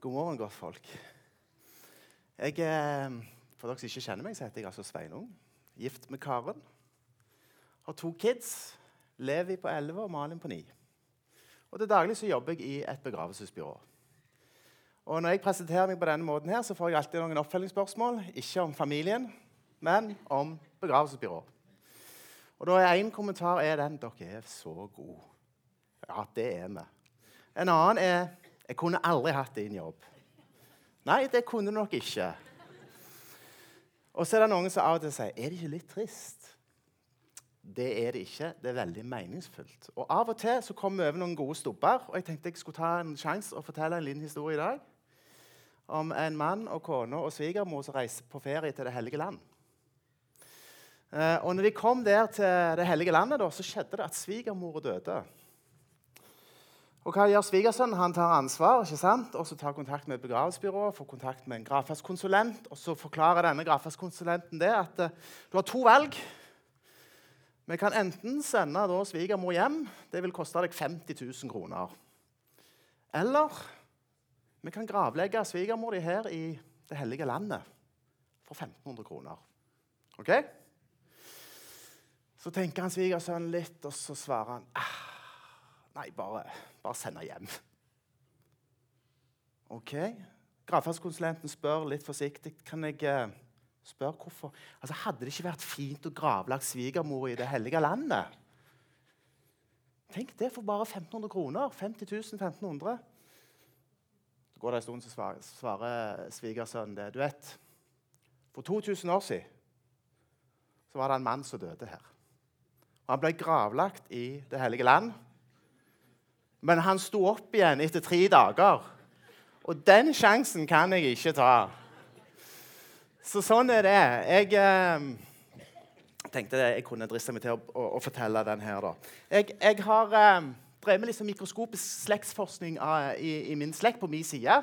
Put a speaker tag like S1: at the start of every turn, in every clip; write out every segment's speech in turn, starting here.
S1: God morgen, godt folk. Jeg, eh, for dere som ikke kjenner meg, så heter jeg altså Sveinung. Gift med Karen. Har to kids. Levi på 11 og Malin på 9. Og Til daglig så jobber jeg i et begravelsesbyrå. Og Når jeg presenterer meg på denne måten, her, så får jeg alltid noen oppfølgingsspørsmål. Ikke om familien, men om begravelsesbyrå. Og da er Én kommentar er den dere er så gode. Ja, det er vi. En annen er jeg kunne aldri hatt din jobb. Nei, det kunne du nok ikke. Og så er det noen som av og til sier er det ikke litt trist. Det er det ikke. Det er veldig meningsfullt. Og Av og til så kommer vi over noen gode stubber. og Jeg tenkte jeg skulle ta en sjanse og fortelle en liten historie i dag om en mann og kone og svigermor som reiser på ferie til Det hellige land. Eh, og når de kom der til Det hellige landet, da, så skjedde det at svigermor døde. Og hva gjør svigersønnen? Han tar ansvar ikke sant? og så tar kontakt med et begravelsesbyrå, får kontakt med en gravferdskonsulent. Og så forklarer denne gravferdskonsulenten det at uh, du har to valg. Vi kan enten sende da, svigermor hjem. Det vil koste deg 50 000 kroner. Eller vi kan gravlegge svigermor di her i Det hellige landet for 1500 kroner. Ok? Så tenker han svigersønnen litt, og så svarer han ah, Nei, bare, bare send henne hjem. OK. Gravferdskonsulenten spør litt forsiktig kan jeg uh, spørre hvorfor. Altså, Hadde det ikke vært fint å gravlagt svigermor i Det hellige landet? Tenk det for bare 1500 kroner. 50 000, 1500. Så går det en stund, så svarer, svarer svigersønnen det. Du vet, For 2000 år siden så var det en mann som døde her. Og Han ble gravlagt i Det hellige land. Men han sto opp igjen etter tre dager. Og den sjansen kan jeg ikke ta. Så sånn er det. Jeg eh, tenkte jeg kunne driste meg til å, å, å fortelle den her. da. Jeg, jeg har eh, drevet med liksom mikroskopisk slektsforskning av, i, i, min slekt på min side.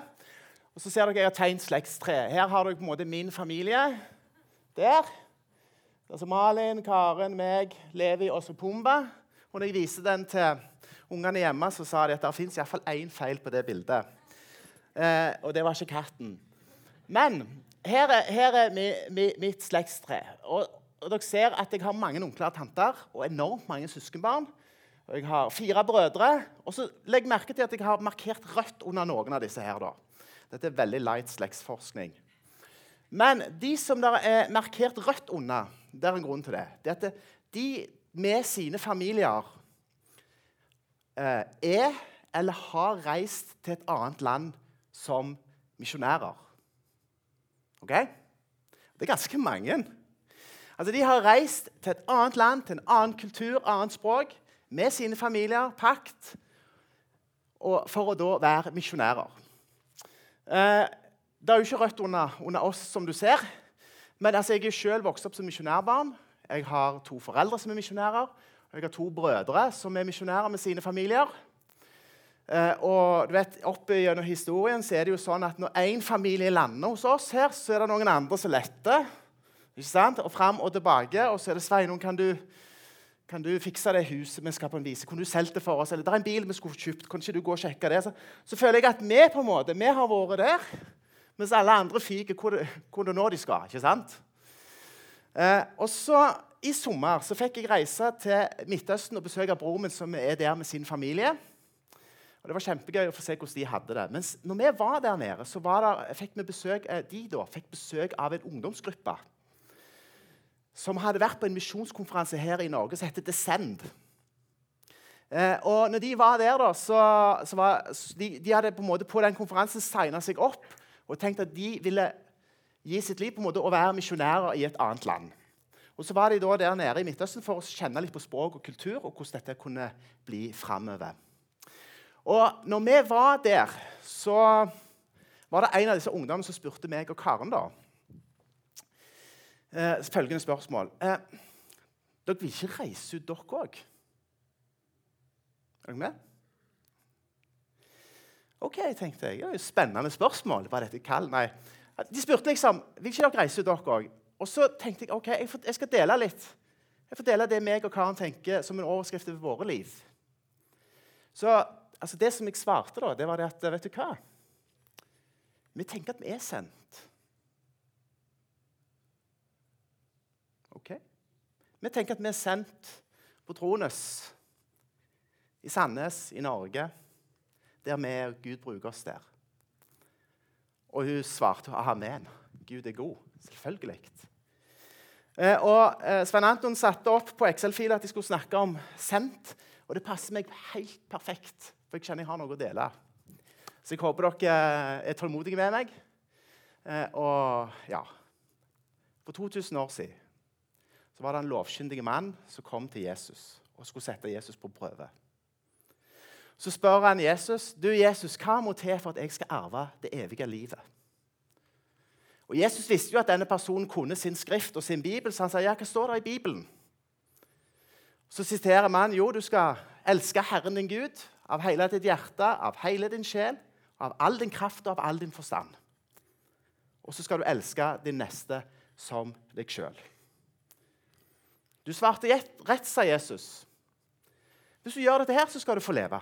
S1: Og så ser dere jeg har tegnet slektstre. Her har dere på en måte min familie. Der. Altså Malin, Karen, meg, Levi og Pumba. Og når jeg viser den til ungene hjemme, så sa de at det fins iallfall én feil på det bildet. Eh, og det var ikke katten. Men her er, her er mi, mi, mitt slektstre. Og, og, dere ser at jeg har mange onkler og tanter og enormt mange søskenbarn. Og jeg har fire brødre. Og så legg merke til at jeg har markert rødt under noen av disse. her. Da. Dette er veldig light slektsforskning. Men de som der er markert rødt under, det er en grunn til det. Det er at de med sine familier er eller har reist til et annet land som misjonærer. Ok? Det er ganske mange. Altså, De har reist til et annet land, til en annen kultur, annet språk, med sine familier, pakt, for å da være misjonærer. Eh, det er jo ikke rødt under, under, oss, som du ser. Men altså, jeg er selv vokst opp som misjonærbarn. Jeg har to foreldre som er misjonærer. Jeg har to brødre som er misjonærer med sine familier. Eh, og du vet, opp gjennom historien så er det jo sånn at Når én familie lander hos oss, her, så er det noen andre som letter. Ikke sant? Og fram og tilbake. Og så er det Sveinung, kan du, kan du fikse det huset vi skal på en vise? Kunne du solgt det for oss? Eller det er en bil vi skulle kjøpt. Kan ikke du gå og sjekke det? Så, så føler jeg at vi på en måte, vi har vært der, mens alle andre fyker hvor, hvor det nå de skal. ikke sant? Eh, og så i sommer så fikk jeg reise til Midtøsten og besøke broren min som er der med sin familie. Og Det var kjempegøy å få se hvordan de hadde det. Mens når vi var der nede, så var det, fikk besøk, eh, de da, fikk besøk av en ungdomsgruppe som hadde vært på en misjonskonferanse her i Norge som heter Descend. Eh, og når de var der, da, så, så var, de, de, hadde på en måte på den konferansen signa seg opp og tenkt at de ville gi sitt liv på en måte å være misjonærer i et annet land. Og så var de da der nede i Midtøsten for å kjenne litt på språk og kultur og hvordan dette kunne bli framover. Og når vi var der, så var det en av disse ungdommene som spurte meg og Karen da, eh, følgende spørsmål eh, Dere vil ikke reise ut, dere òg? Er dere med? OK, tenkte jeg. Det er jo Spennende spørsmål. Var dette kall? Nei. De spurte liksom vil ikke dere reise ut, dere òg. Og så tenkte jeg ok, jeg, skal dele litt. Jeg får dele det meg og Karen tenker som en overskrift over våre liv. Så altså Det som jeg svarte, da, det var det at Vet du hva? Vi tenker at vi er sendt. Ok? Vi tenker at vi er sendt på Trones, i Sandnes, i Norge, der vi og Gud bruker oss der. Og hun svarte amen. Gud er god. Selvfølgelig. Eh, og eh, Svein Anton satte opp på Excel-fila at de skulle snakke om sendt. Og det passer meg helt perfekt, for jeg kjenner jeg har noe å dele. Så jeg håper dere er tålmodige med meg. Eh, og ja For 2000 år siden så var det en lovkyndig mann som kom til Jesus og skulle sette Jesus på prøve. Så spør han Jesus du Jesus, hva må til for at jeg skal arve det evige livet. Og Jesus visste jo at denne personen kunne sin skrift og sin bibel, så han sa ja, hva står det i Bibelen? Så siterer man jo du skal elske Herren din Gud av hele ditt hjerte, av hele din sjel, av all din kraft og av all din forstand. Og så skal du elske din neste som deg sjøl. Du svarte rett, sa Jesus. Hvis du gjør dette her, så skal du få leve.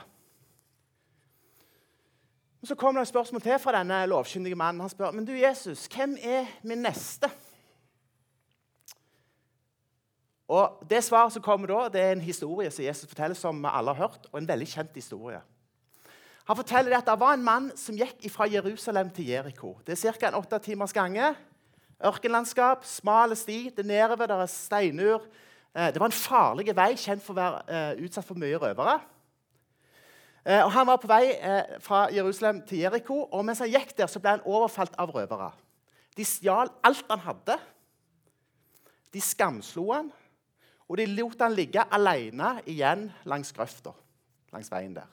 S1: Men Så kommer det et spørsmål til fra denne lovkyndige mannen. Han spør men du Jesus, hvem er min neste. Og Det svaret som kommer da, det er en historie som Jesus forteller, som alle har hørt, og en veldig kjent historie. Han forteller at det var en mann som gikk fra Jerusalem til Jeriko. Det er ca. en åtte timers gange. Ørkenlandskap, smal sti, det er nedover, der er steinur. Eh, det var en farlig vei, kjent for å være uh, utsatt for mye røvere. Uh, og Han var på vei uh, fra Jerusalem til Jeriko, og mens han gikk der, så ble han overfalt av røvere. De stjal alt han hadde. De skamslo han, og de lot han ligge alene igjen langs grøfta. Langs veien der.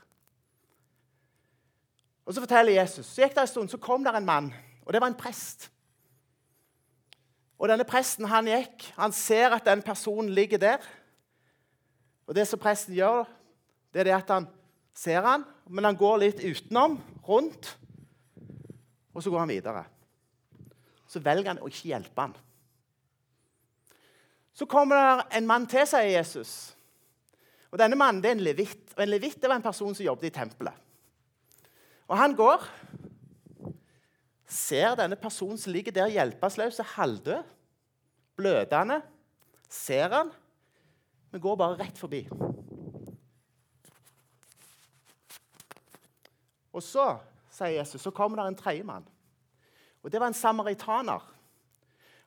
S1: Og Så forteller Jesus, så gikk det en stund, så kom der en mann, og det var en prest. Og denne Presten han gikk, han ser at den personen ligger der. Og Det som presten gjør, det er det at han ser han, men han går litt utenom, rundt, og så går han videre. Så velger han å ikke hjelpe han. Så kommer det en mann til, sier Jesus. Og Denne mannen det er en levitt. Og En levitt var en person som jobbet i tempelet. Og Han går ser denne personen som ligger der hjelpeløs halvdød, blødende, ser han, men går bare rett forbi. Og så, sier Jesus, så kommer det en tredjemann. Og Det var en samaritaner.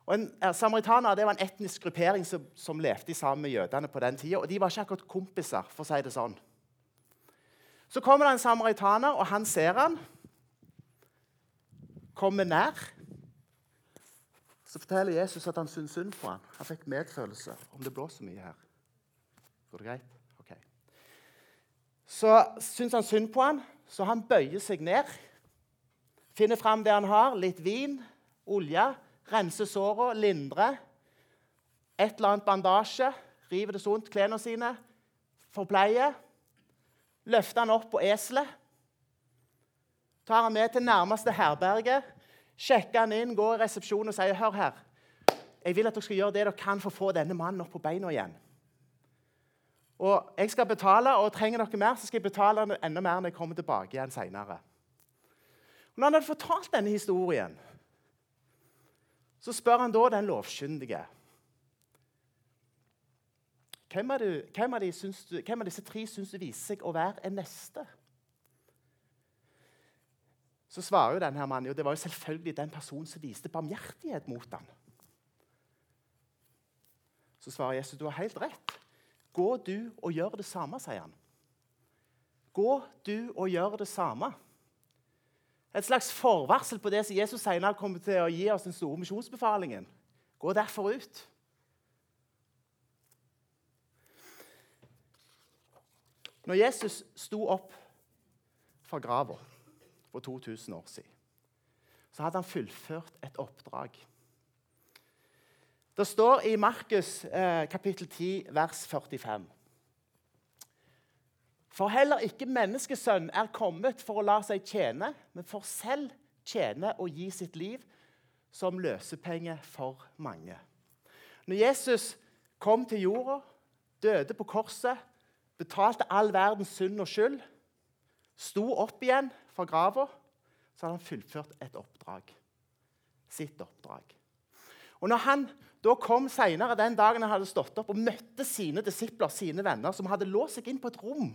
S1: Og en, eh, samaritaner det var en etnisk gruppering som, som levde sammen med jødene på den tida. Og de var ikke akkurat kompiser, for å si det sånn. Så kommer det en samaritaner, og han ser han kommer nær, så forteller Jesus at han syns synd på ham. Han fikk medfølelse. Om det blåser mye her. Går det greit? Ok. Så syns han synd på ham, så han bøyer seg ned. Finner fram det han har. Litt vin, olje. Renser såra, lindrer. Et eller annet bandasje. River det sunt, klærne sine. Forpleier. Løfter han opp på eselet tar han med til nærmeste herberge, sjekker han inn, går i resepsjonen og sier hør her, jeg vil at dere skal gjøre det dere kan for å få denne mannen opp på beina igjen. Og jeg skal betale, og trenger dere mer, så skal jeg betale enda mer når jeg kommer tilbake igjen senere. Når han hadde fortalt denne historien, så spør han da den lovkyndige hvem av, du, hvem, av du, hvem av, disse tre syns du viser seg å være en neste? så svarer jo denne mannen jo, det var jo selvfølgelig den personen som viste barmhjertighet mot ham. Så svarer Jesus du har helt rett. Gå du og gjør det samme, sier han. Gå du og gjør det samme. Et slags forvarsel på det som Jesus senere kommer til å gi oss den store misjonsbefalingen. Gå derfor ut. Når Jesus sto opp fra grava for 2000 år siden, så hadde han fullført et oppdrag. Det står i Markus eh, kapittel 10, vers 45. For heller ikke menneskesønn er kommet for å la seg tjene, men for selv tjene og gi sitt liv som løsepenge for mange. Når Jesus kom til jorda, døde på korset, betalte all verdens synd og skyld, sto opp igjen fra grava, så hadde han fullført et oppdrag. Sitt oppdrag. Og når han da kom senere den dagen han hadde stått opp og møtte sine disipler, sine venner, som hadde låst seg inn på et rom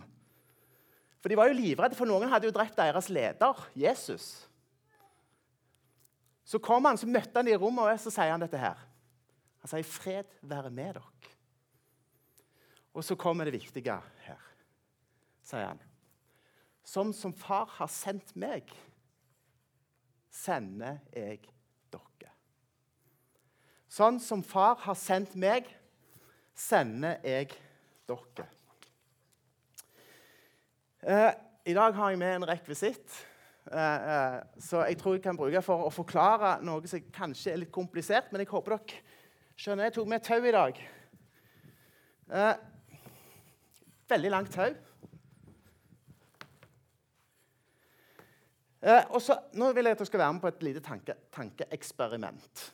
S1: For de var jo livredde, for noen hadde jo drept deres leder, Jesus. Så kom han, så møtte han de i rommet, og så sier han dette her. Han sier, 'Fred være med dere'. Og så kommer det viktige her, sier han. Som som far har sendt meg, sender jeg dere. Sånn som far har sendt meg, sender jeg dere. Eh, I dag har jeg med en rekvisitt eh, eh, så jeg tror jeg kan bruke for å forklare noe som kanskje er litt komplisert. Men jeg håper dere skjønner. Jeg tok med tau i dag. Veldig langt tau. Og så, nå vil jeg at dere skal være med på et lite tanke, tankeeksperiment.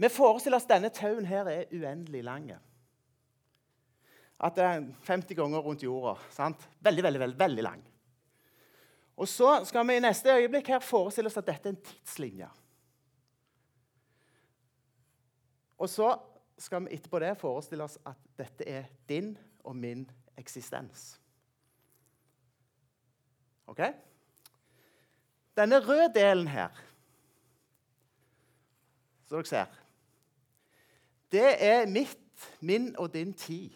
S1: Vi forestiller oss denne tauen her er uendelig lang. At det er 50 ganger rundt jorda. sant? Veldig, veldig, veldig, veldig lang. Og så skal vi i neste øyeblikk her forestille oss at dette er en tidslinje. Og så skal vi etterpå det forestille oss at dette er din og min eksistens. OK? Denne røde delen her, som dere ser, det er mitt, min og din tid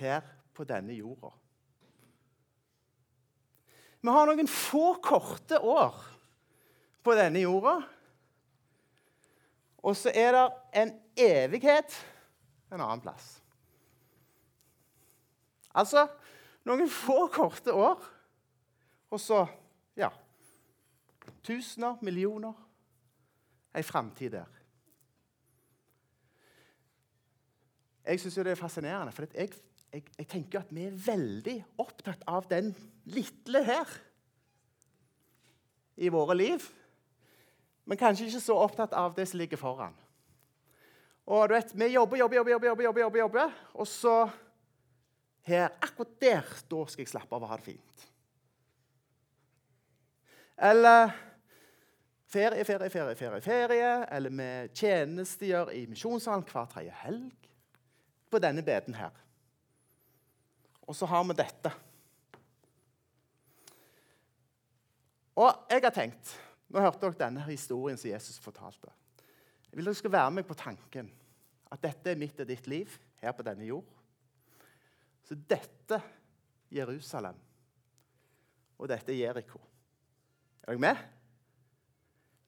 S1: her på denne jorda. Vi har noen få korte år på denne jorda. Og så er det en evighet en annen plass. Altså noen få korte år, og så ja tusener, millioner ei framtid der. Jeg syns det er fascinerende, for jeg, jeg, jeg, tenker at vi er veldig opptatt av den lille her i våre liv. Men kanskje ikke så opptatt av det som ligger foran. Og du vet, Vi jobber, jobber, jobber, jobber, jobber, jobber, jobber og så her, Akkurat der da skal jeg slappe av og ha det fint. Eller ferie, ferie, ferie, ferie, ferie. Eller vi tjenestegjør i misjonssalen hver tredje helg på denne beden her. Og så har vi dette. Og jeg har tenkt Nå hørte dere denne historien som Jesus fortalte. Jeg vil dere skal være med på tanken at dette er mitt og ditt liv her på denne jord. Så dette Jerusalem, og dette er Jeriko. Er dere med?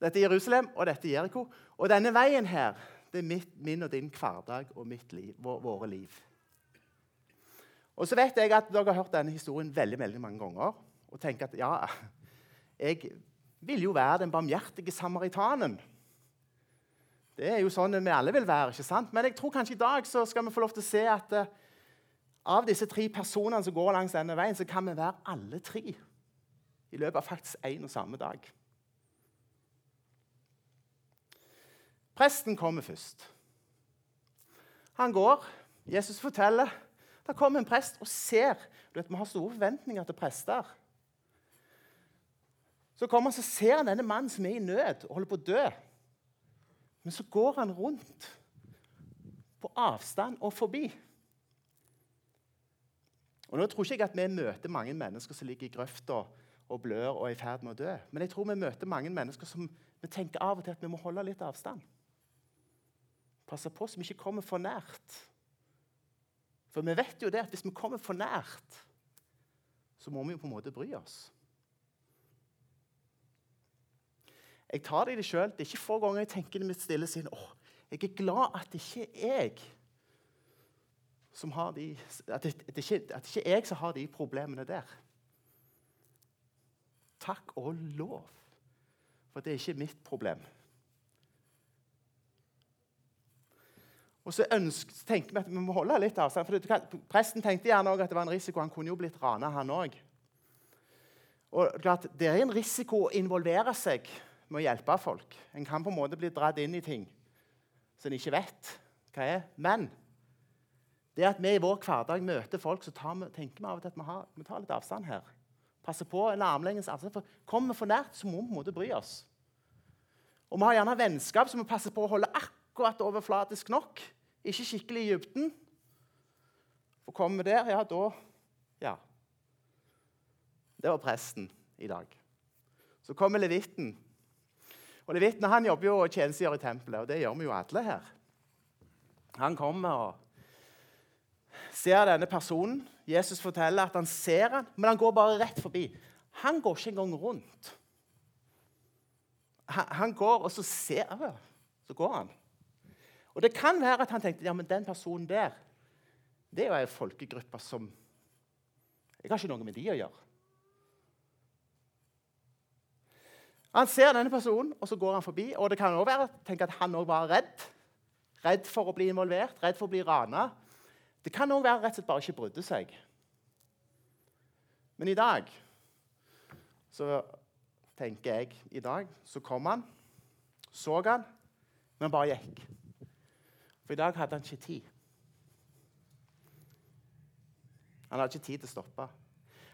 S1: Dette er Jerusalem, og dette er Jeriko. Og denne veien her, det er mitt, min og din hverdag og mitt liv, våre liv. Og så vet jeg at dere har hørt denne historien veldig, veldig mange ganger og tenker at ja, jeg vil jo være den barmhjertige samaritanen. Det er jo sånn vi alle vil være. ikke sant? Men jeg tror kanskje i dag så skal vi få lov til å se at uh, av disse tre personene som går langs denne veien, så kan vi være alle tre i løpet av faktisk én og samme dag. Presten kommer først. Han går. Jesus forteller. Da kommer en prest og ser. Du vet, Vi har store forventninger til prester. Så kommer han og ser han denne mannen som er i nød og holder på å dø. Men så går han rundt på avstand og forbi. Og nå tror ikke jeg at vi møter mange mennesker som ligger i grøfta og blør og er i ferd med å dø. Men jeg tror vi møter mange mennesker som vi tenker av og til at vi må holde litt avstand. Passe på så vi ikke kommer for nært. For vi vet jo det at hvis vi kommer for nært, så må vi jo på en måte bry oss. Jeg tar det i det sjøl. Det er ikke få ganger jeg tenker i mitt stille sinn åh, jeg er glad at det ikke er jeg som har de, at det, at det ikke, at det ikke er jeg som har de problemene der. Takk og lov. For det er ikke mitt problem. Og så, ønsker, tenker vi at vi må holde litt avstand. for det, Presten tenkte gjerne også at det var en risiko. Han kunne jo blitt rana, han òg. Det er en risiko å involvere seg med å hjelpe folk. En kan på en måte bli dratt inn i ting som en ikke vet hva er. Men det at vi i vår hverdag møter folk, så vi, tenker vi av og til at vi, har, vi tar litt avstand her. Passer på en armlengdes avstand. For kommer vi for nært, så må vi på en måte bry oss. Og vi har gjerne vennskap som vi passer på å holde akkurat overflatisk nok. Ikke skikkelig i dybden. For kommer vi der, ja, da Ja. Det var presten i dag. Så kommer levitten. Og Levitten han jobber jo og tjenestegjør i tempelet, og det gjør vi jo alle her. Han kommer og ser denne personen. Jesus forteller at han ser han, men han går bare rett forbi. Han går ikke engang rundt. Han, han går, og så ser han, så går han. Og Det kan være at han tenkte ja, men den personen der det er jo ei folkegruppe som Jeg har ikke noe med de å gjøre. Han ser denne personen, og så går han forbi. Og det kan også være at han også var redd. Redd for å bli involvert, redd for å bli rana. Det kan òg være rett og slett bare ikke brydde seg. Men i dag så tenker jeg i dag så kom han, så han, men bare gikk. For i dag hadde han ikke tid. Han hadde ikke tid til å stoppe.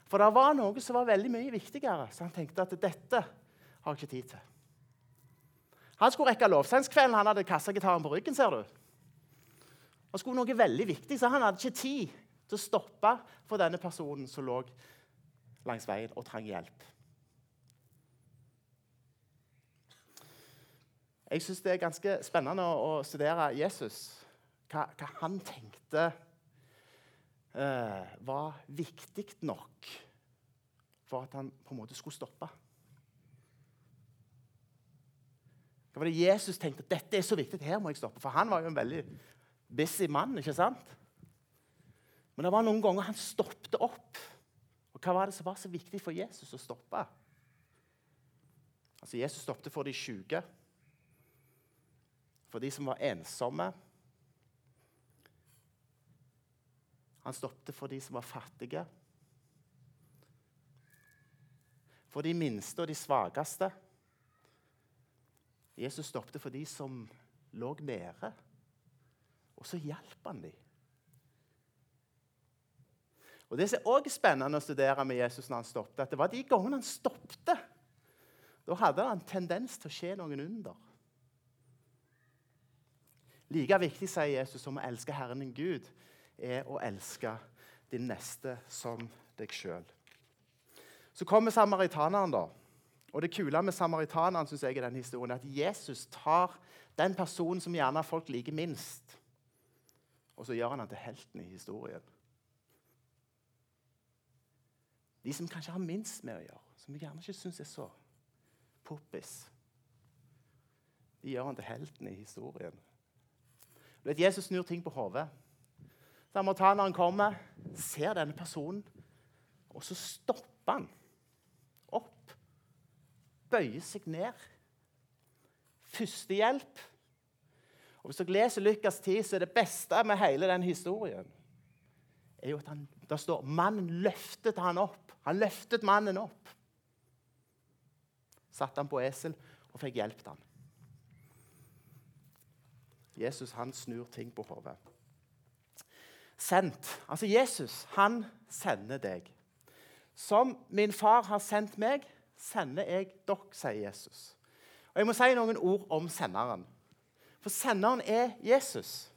S1: For det var noe som var veldig mye viktigere, så han tenkte at dette har jeg ikke tid til. Han skulle rekke lovsangskvelden. Han hadde kassagitaren på ryggen. ser du. Han skulle noe veldig viktig, så han hadde ikke tid til å stoppe for denne personen som lå langs veien og trang hjelp. Jeg syns det er ganske spennende å studere Jesus. Hva, hva han tenkte eh, var viktig nok for at han på en måte skulle stoppe. Hva var det Jesus tenkte dette er så viktig, her må jeg stoppe? For han var jo en veldig busy mann, ikke sant? Men det var noen ganger han stoppet opp. Og hva var det som var så viktig for Jesus å stoppe? Altså, Jesus stoppet for de syke, for de som var ensomme. Han stoppet for de som var fattige. For de minste og de svakeste. Jesus stoppet for de som lå nede. Og så hjalp han dem. Og Det som også er spennende å studere med Jesus når han stoppet, at det var de gangene han stoppet. Da hadde han en tendens til å skje noen under. Like viktig, sier Jesus, som å elske Herren din Gud, er å elske din neste som deg sjøl. Så kommer samaritaneren, da. Og Det kule med samaritaneren synes jeg, i den historien, er at Jesus tar den personen som gjerne folk liker minst, og så gjør han han til helten i historien. De som kanskje har minst med å gjøre, som vi gjerne ikke syns er så poppis, de gjør han til helten i historien. Du vet, Jesus snur ting på hodet. Samaritaneren kommer, ser denne personen, og så stopper han opp. Bøyer seg ned. Førstehjelp og Hvis dere leser Lukas 10, så er det beste med hele den historien er jo at han, der står mannen løftet han opp. Han løftet mannen opp. Satte han på esel og fikk hjulpet han. Jesus han snur ting på hodet. Sendt. Altså Jesus han sender deg. Som min far har sendt meg, sender jeg dere, sier Jesus. Og Jeg må si noen ord om senderen. For senderen er Jesus,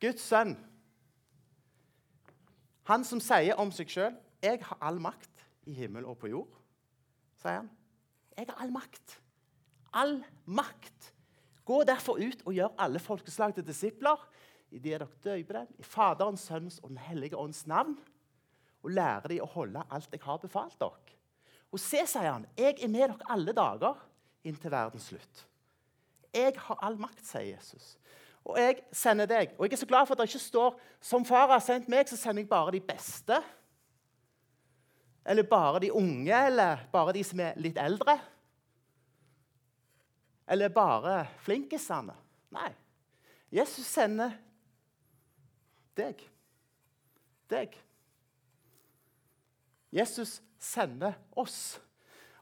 S1: Guds sønn. Han som sier om seg sjøl 'Jeg har all makt i himmel og på jord', sier han. 'Jeg har all makt. All makt.' Gå derfor ut og gjør alle folkeslag til disipler i det dere døper dem, i Faderens, Sønnens og Den hellige ånds navn, og lære dem å holde alt jeg har befalt dere. Og se, sier han, jeg er med dere alle dager inntil verdens slutt. 'Jeg har all makt', sier Jesus. Og jeg sender deg. Og jeg er så glad for at det ikke står 'som far har sendt meg, så sender jeg bare de beste'. Eller bare de unge, eller bare de som er litt eldre. Eller bare flinkisene. Nei. Jesus sender deg. Deg. Jesus sender oss.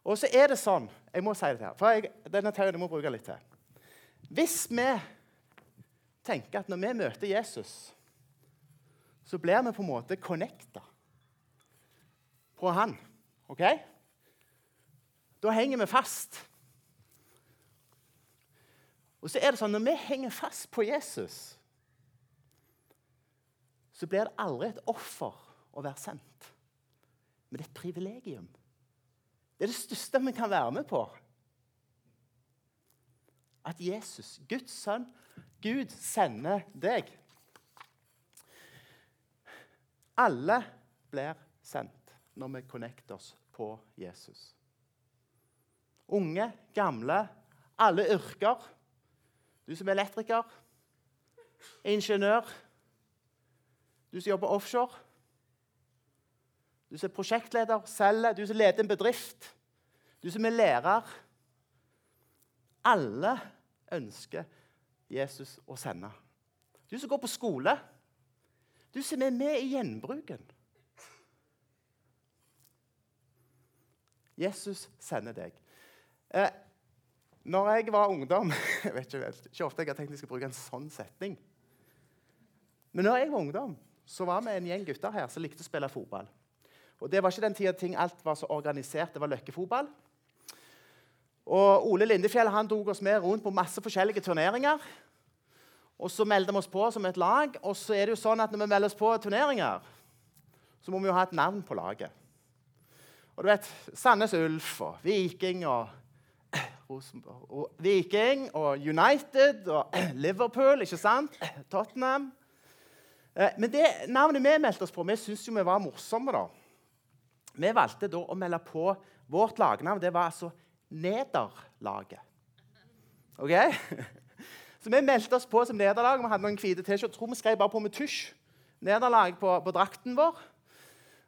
S1: Og så er det sånn Jeg må si det her, for jeg, denne teorien må jeg bruke litt til. Hvis vi tenker at når vi møter Jesus, så blir vi på en måte connecta på han. OK? Da henger vi fast. Og så er det sånn, Når vi henger fast på Jesus, så blir det aldri et offer å være sendt. Men det er et privilegium. Det er det største vi kan være med på. At Jesus, Guds sønn, Gud sender deg. Alle blir sendt når vi connecter oss på Jesus. Unge, gamle, alle yrker. Du som er elektriker, ingeniør, du som jobber offshore, du som er prosjektleder, selger, du som leder en bedrift, du som er lærer. Alle ønsker Jesus å sende. Du som går på skole, du som er med i gjenbruken. Jesus sender deg. Eh, når jeg var ungdom jeg vet ikke, ikke ofte jeg har tenkt jeg skal bruke en sånn setning. Men når jeg var ungdom, så var vi en gjeng gutter her som likte å spille fotball. Og Det var ikke den tida ting alt var så organisert. Det var løkkefotball. Og Ole Lindefjell han tok oss med rundt på masse forskjellige turneringer. Og Så meldte vi oss på som et lag. Og så er det jo sånn at når vi melder oss på turneringer, så må vi jo ha et navn på laget. Og du vet, Sandnes Ulf og Viking og Rosenborg. Og Viking og United og Liverpool, ikke sant? Tottenham. Eh, men det navnet vi meldte oss på, vi syntes jo vi var morsomme. da. Vi valgte da å melde på vårt lagnavn. Det var altså Nederlaget. Ok? Så vi meldte oss på som nederlag. Vi hadde noen hvite T-skjorter. Tror vi skrev bare på med tusj. Nederlag på, på drakten vår.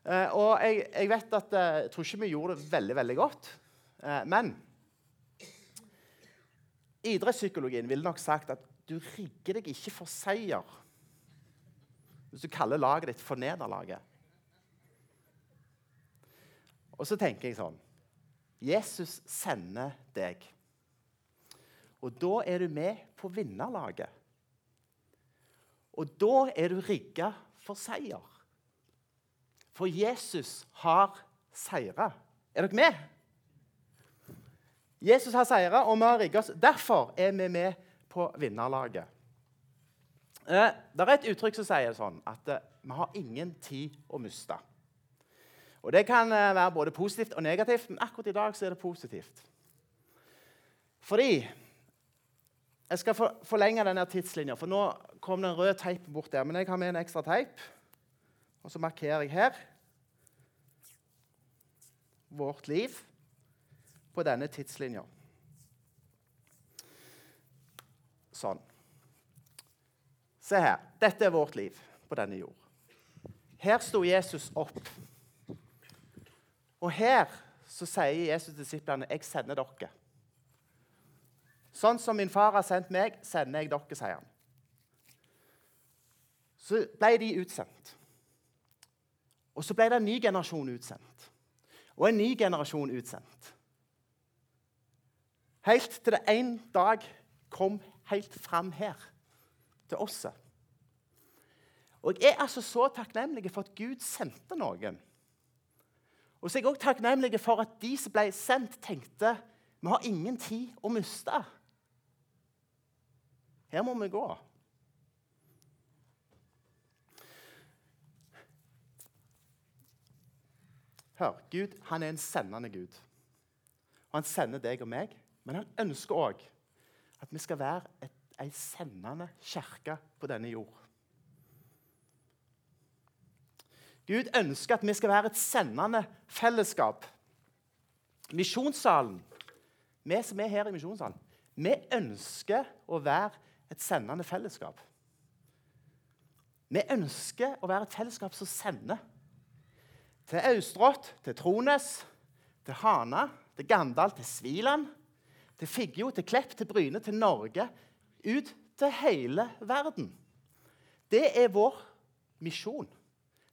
S1: Eh, og jeg, jeg, vet at eh, jeg tror ikke vi gjorde det veldig veldig godt. Men idrettspsykologien ville nok sagt at du rigger deg ikke for seier hvis du kaller laget ditt for nederlaget. Og så tenker jeg sånn Jesus sender deg. Og da er du med på vinnerlaget. Og da er du rigga for seier. For Jesus har seira. Er dere med? Jesus har seira, og vi har rigga oss. Derfor er vi med på vinnerlaget. Eh, det er et uttrykk som sier sånn at eh, vi har ingen tid å miste. Og Det kan eh, være både positivt og negativt, men akkurat i dag så er det positivt. Fordi Jeg skal for, forlenge denne tidslinja, for nå kom det en rød teip bort der. Men jeg har med en ekstra teip, og så markerer jeg her vårt liv på denne tidslinja. Sånn. Se her. Dette er vårt liv på denne jord. Her sto Jesus opp. Og her så sier Jesus disiplene, 'Jeg sender dere'. Sånn som min far har sendt meg, sender jeg dere, sier han. Så ble de utsendt. Og så ble det en ny generasjon utsendt. Og en ny generasjon utsendt. Helt til det en dag kom helt fram her, til oss. Og Jeg er altså så takknemlig for at Gud sendte noen. Og så er jeg også takknemlig for at de som ble sendt, tenkte vi har ingen tid å miste. Her må vi gå. Hør, Gud han er en sendende Gud. Og Han sender deg og meg, men han ønsker òg at vi skal være et, ei sendende kirke på denne jord. Gud ønsker at vi skal være et sendende fellesskap. Misjonssalen, vi som er her i misjonssalen, vi ønsker å være et sendende fellesskap. Vi ønsker å være et fellesskap som sender. Til Austrått, til Trones, til Hana, til Gandal, til Sviland, til Figgjo, til Klepp, til Bryne, til Norge. Ut til hele verden. Det er vår misjon.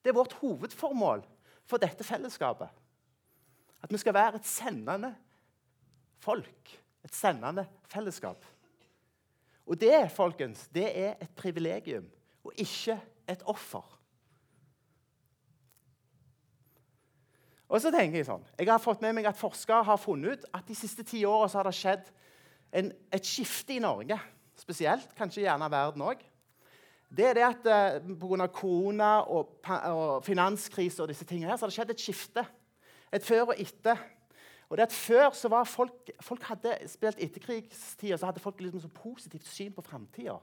S1: Det er vårt hovedformål for dette fellesskapet. At vi skal være et sendende folk. Et sendende fellesskap. Og det, folkens, det er et privilegium og ikke et offer. Og så tenker Jeg sånn, jeg har fått med meg at forskere har funnet ut at de siste ti åra har det skjedd en, et skifte i Norge, spesielt, kanskje gjerne verden òg. Det er det at eh, Pga. korona og, og finanskrise og disse tingene her, så har det skjedd et skifte. Et før og etter. Og det at Før så var folk, folk hadde spilt etterkrigstida, så hadde folk liksom så positivt syn på framtida.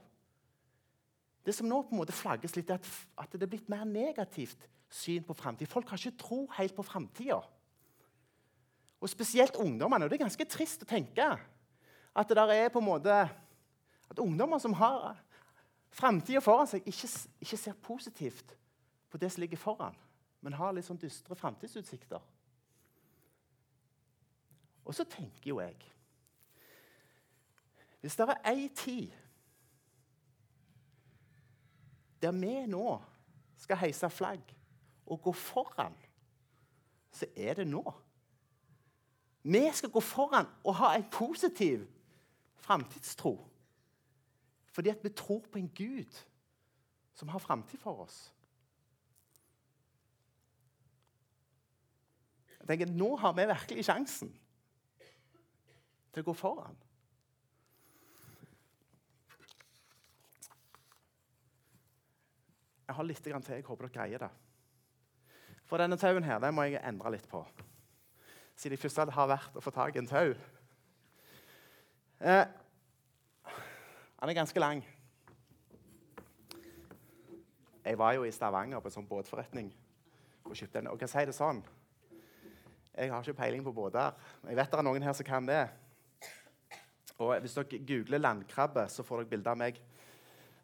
S1: Det som nå på en måte flagges litt, er at, at det er blitt mer negativt syn på framtida. Folk har ikke tro helt på framtida. Og spesielt ungdommene. Og det er ganske trist å tenke at det der er på en måte at ungdommer som har framtida foran seg, ikke, ikke, ser positivt på det som ligger foran, men har litt sånn dystre framtidsutsikter. Og så tenker jo jeg Hvis det er ei tid der vi nå skal heise flagg å gå foran, så er det nå. Vi skal gå foran og ha en positiv framtidstro. Fordi at vi tror på en Gud som har framtid for oss. Jeg tenker, Nå har vi virkelig sjansen til å gå foran. Jeg har litt til. Jeg håper dere greier det. For denne tauen her, den må jeg endre litt på. Siden jeg først har vært å få tak i en tau. Eh, han er ganske lang. Jeg var jo i Stavanger på en sånn båtforretning og kjøpte en. Og hva sier det sånn? Jeg har ikke peiling på båter. Jeg vet det er noen her som kan det. Og Hvis dere googler landkrabbe, så får dere bilde av meg.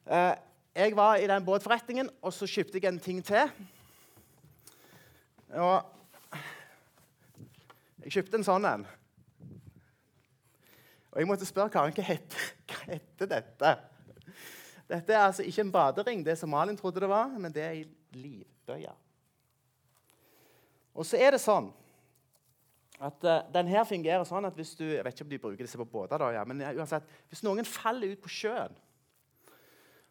S1: Eh, jeg var i den båtforretningen, og så kjøpte jeg en ting til. Og jeg kjøpte en sånn en. Og jeg måtte spørre Karen hva heter, hva heter dette. Dette er altså ikke en badering, det som Malin trodde det var, men det er ei livbøye. Og så er det sånn at uh, den her fungerer sånn at hvis du jeg vet ikke om de bruker disse på båter, da, ja, men uansett, hvis noen faller ut på sjøen,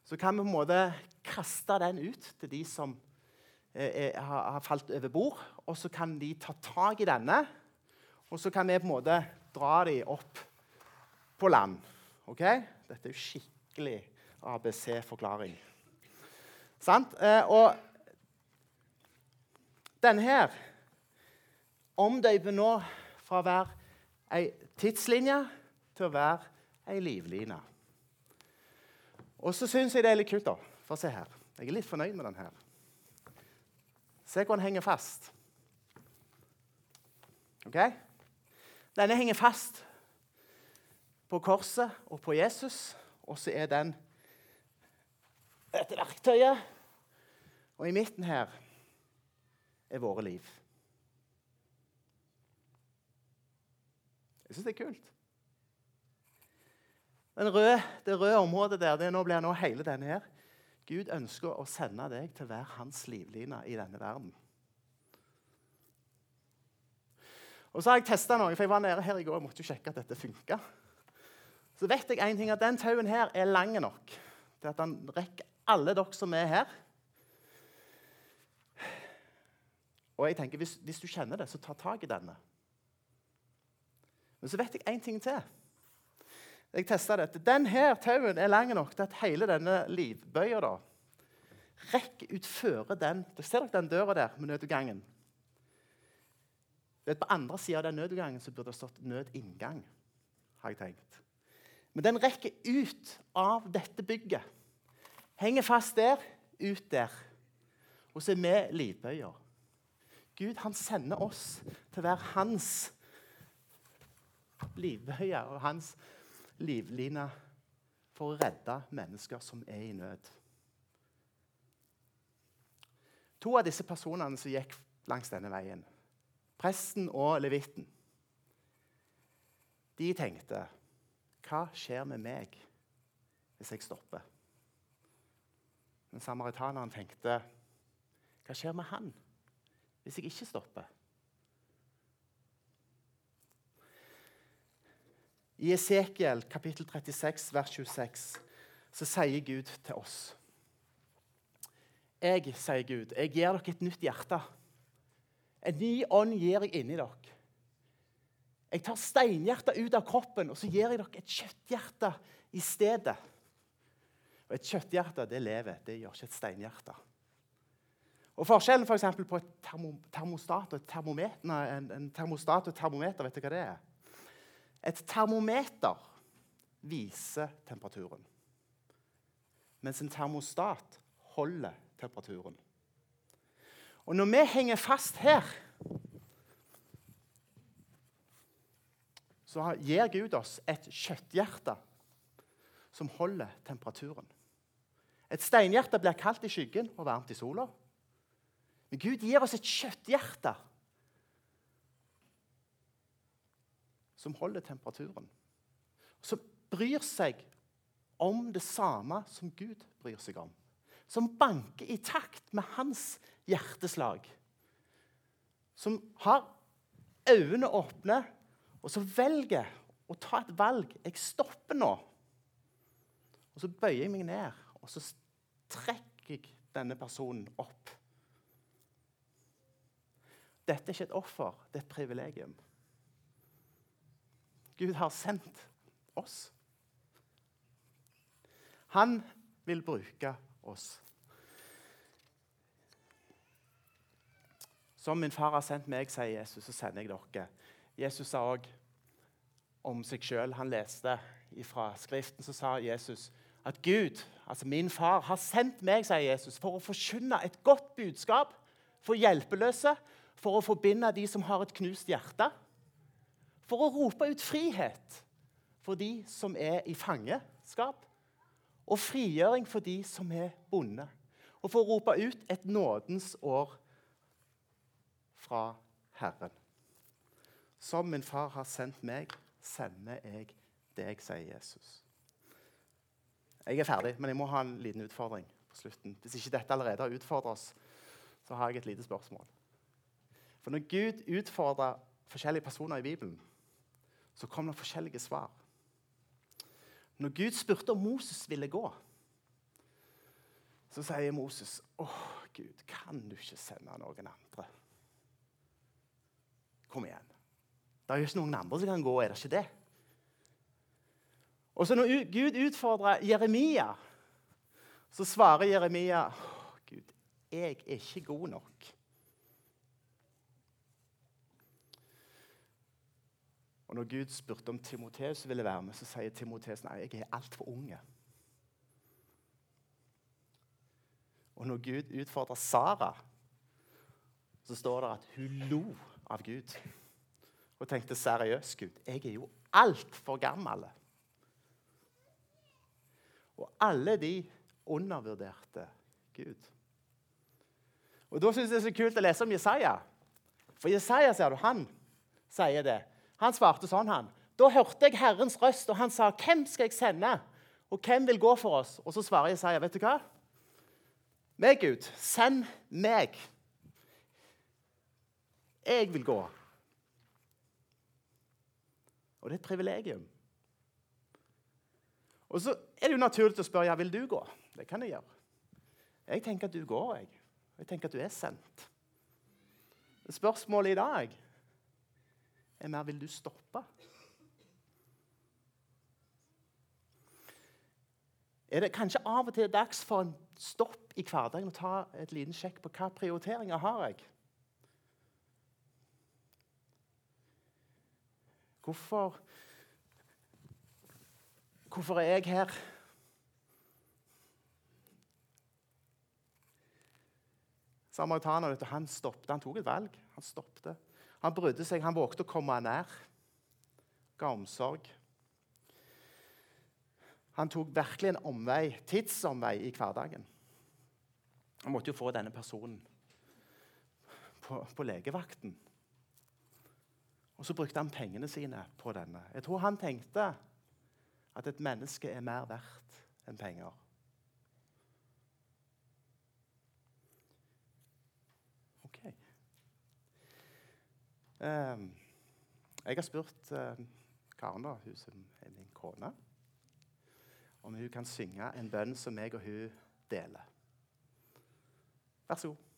S1: så kan vi på en måte kaste den ut til de som eh, har, har, falt over bord. Og så kan de ta tak i denne, og så kan vi på en måte dra dem opp på land. Ok? Dette er jo skikkelig ABC-forklaring. Sant? Eh, og denne her omdøyper nå fra å være ei tidslinje til å være ei livline. Og så syns jeg det er litt kult. da. For se her. Jeg er litt fornøyd med den her. Se hvor den henger fast. Ok? Denne henger fast på korset og på Jesus, og så er den dette verktøyet. Og i midten her er våre liv. Jeg syns det er kult. Røde, det røde området der, det nå blir nå hele denne her. Gud ønsker å sende deg til å være hans livline i denne verden. Og så har jeg testa noe, for jeg var nede her i går og måtte jo sjekke at dette funka. Så vet jeg en ting, at den tauen her er lang nok til at den rekker alle dere som er her. Og jeg tenker, hvis, hvis du kjenner det, så ta tak i denne. Men så vet jeg en ting til. Jeg testa dette. Denne tauen er lang nok til at hele denne livbøya da, rekker utføre den Ser dere den døra der med nødutgangen? På andre sida av den nødutgangen så burde det stått 'nødinngang'. har jeg tenkt. Men den rekker ut av dette bygget. Henger fast der, ut der. Og så er vi livbøyer. Gud han sender oss til å være hans livbøyer og hans livline for å redde mennesker som er i nød. To av disse personene som gikk langs denne veien, presten og levitten, de tenkte Hva skjer med meg hvis jeg stopper? Men samaritaneren tenkte Hva skjer med han hvis jeg ikke stopper? I Esekiel kapittel 36, vers 26, så sier Gud til oss Jeg, sier Gud, jeg gir dere et nytt hjerte. En ny ånd gir jeg inni dere. Jeg tar steinhjertet ut av kroppen, og så gir jeg dere et kjøtthjerte i stedet. Og Et kjøtthjerte det lever, det gjør ikke et steinhjerte. Og Forskjellen for på et termostat og et termometer, nei, en, en termostat og et termometer vet du hva det er? Et termometer viser temperaturen, mens en termostat holder temperaturen. Og når vi henger fast her, så gir Gud oss et kjøtthjerte som holder temperaturen. Et steinhjerte blir kaldt i skyggen og varmt i sola. Men Gud gir oss et kjøtthjerte som holder temperaturen. Som bryr seg om det samme som Gud bryr seg om. Som banker i takt med hans hjerteslag. Som har øynene åpne, og som velger å ta et valg. Jeg stopper nå. Og så bøyer jeg meg ned, og så trekker jeg denne personen opp. Dette er ikke et offer, det er et privilegium. Gud har sendt oss. Han vil bruke oss. Som min far har sendt meg, sier Jesus, så sender jeg dere. Jesus sa òg om seg sjøl. Han leste fra Skriften, så sa Jesus at Gud, altså min far, har sendt meg, sier Jesus, for å forkynne et godt budskap for hjelpeløse for å forbinde de som har et knust hjerte. For å rope ut frihet for de som er i fangeskap. Og frigjøring for de som er bonde. Og for å rope ut et nådens år fra Herren. Som min far har sendt meg, sender jeg deg, sier Jesus. Jeg er ferdig, men jeg må ha en liten utfordring på slutten. Hvis ikke dette allerede har utfordret oss, så har jeg et lite spørsmål. For når Gud utfordrer forskjellige personer i Bibelen, så kom det forskjellige svar. Når Gud spurte om Moses ville gå, så sier Moses, 'Å, Gud, kan du ikke sende noen andre?' Kom igjen. Det er jo ikke noen andre som kan gå, er det ikke det? Og så Når Gud utfordrer Jeremia, så svarer Jeremia, 'Gud, jeg er ikke god nok.' Og når Gud spurte om Timoteus ville være med, så sier Timoteus nei, jeg er altfor unge. Og når Gud utfordrer Sara, så står det at hun lo av Gud. Og tenkte seriøst, Gud, jeg er jo altfor gammel. Og alle de undervurderte Gud. Og Da syns jeg det er så kult å lese om Jesaja. For Jesaja ser du, han sier det. Han svarte sånn, han. Da hørte jeg Herrens røst, og han sa, 'Hvem skal jeg sende?' Og hvem vil gå for oss? Og så svarer Jesaja, 'Vet du hva? Meg, Gud, send meg. Jeg vil gå.' Og det er et privilegium. Og så er det jo naturlig å spørre ja, vil du gå. Det kan jeg gjøre. Jeg tenker at du går, jeg. Jeg tenker at du er sendt. Spørsmålet i dag er mer vil du stoppe? Er det kanskje av og til dags for en stopp i hverdagen og ta et liten sjekk på hva prioriteringer har jeg? Hvorfor Hvorfor er jeg her? Samaritaner han stoppet, han tok et valg. Han stoppet. Han brydde seg, han vågte å komme nær. Ga omsorg. Han tok virkelig en omvei, tidsomvei i hverdagen. Han måtte jo få denne personen på, på legevakten. Og så brukte han pengene sine på denne. Jeg tror han tenkte at et menneske er mer verdt enn penger. Ehm, jeg har spurt uh, Karen, da, hun som er min kone, om hun kan synge en bønn som jeg og hun deler. Vær så god.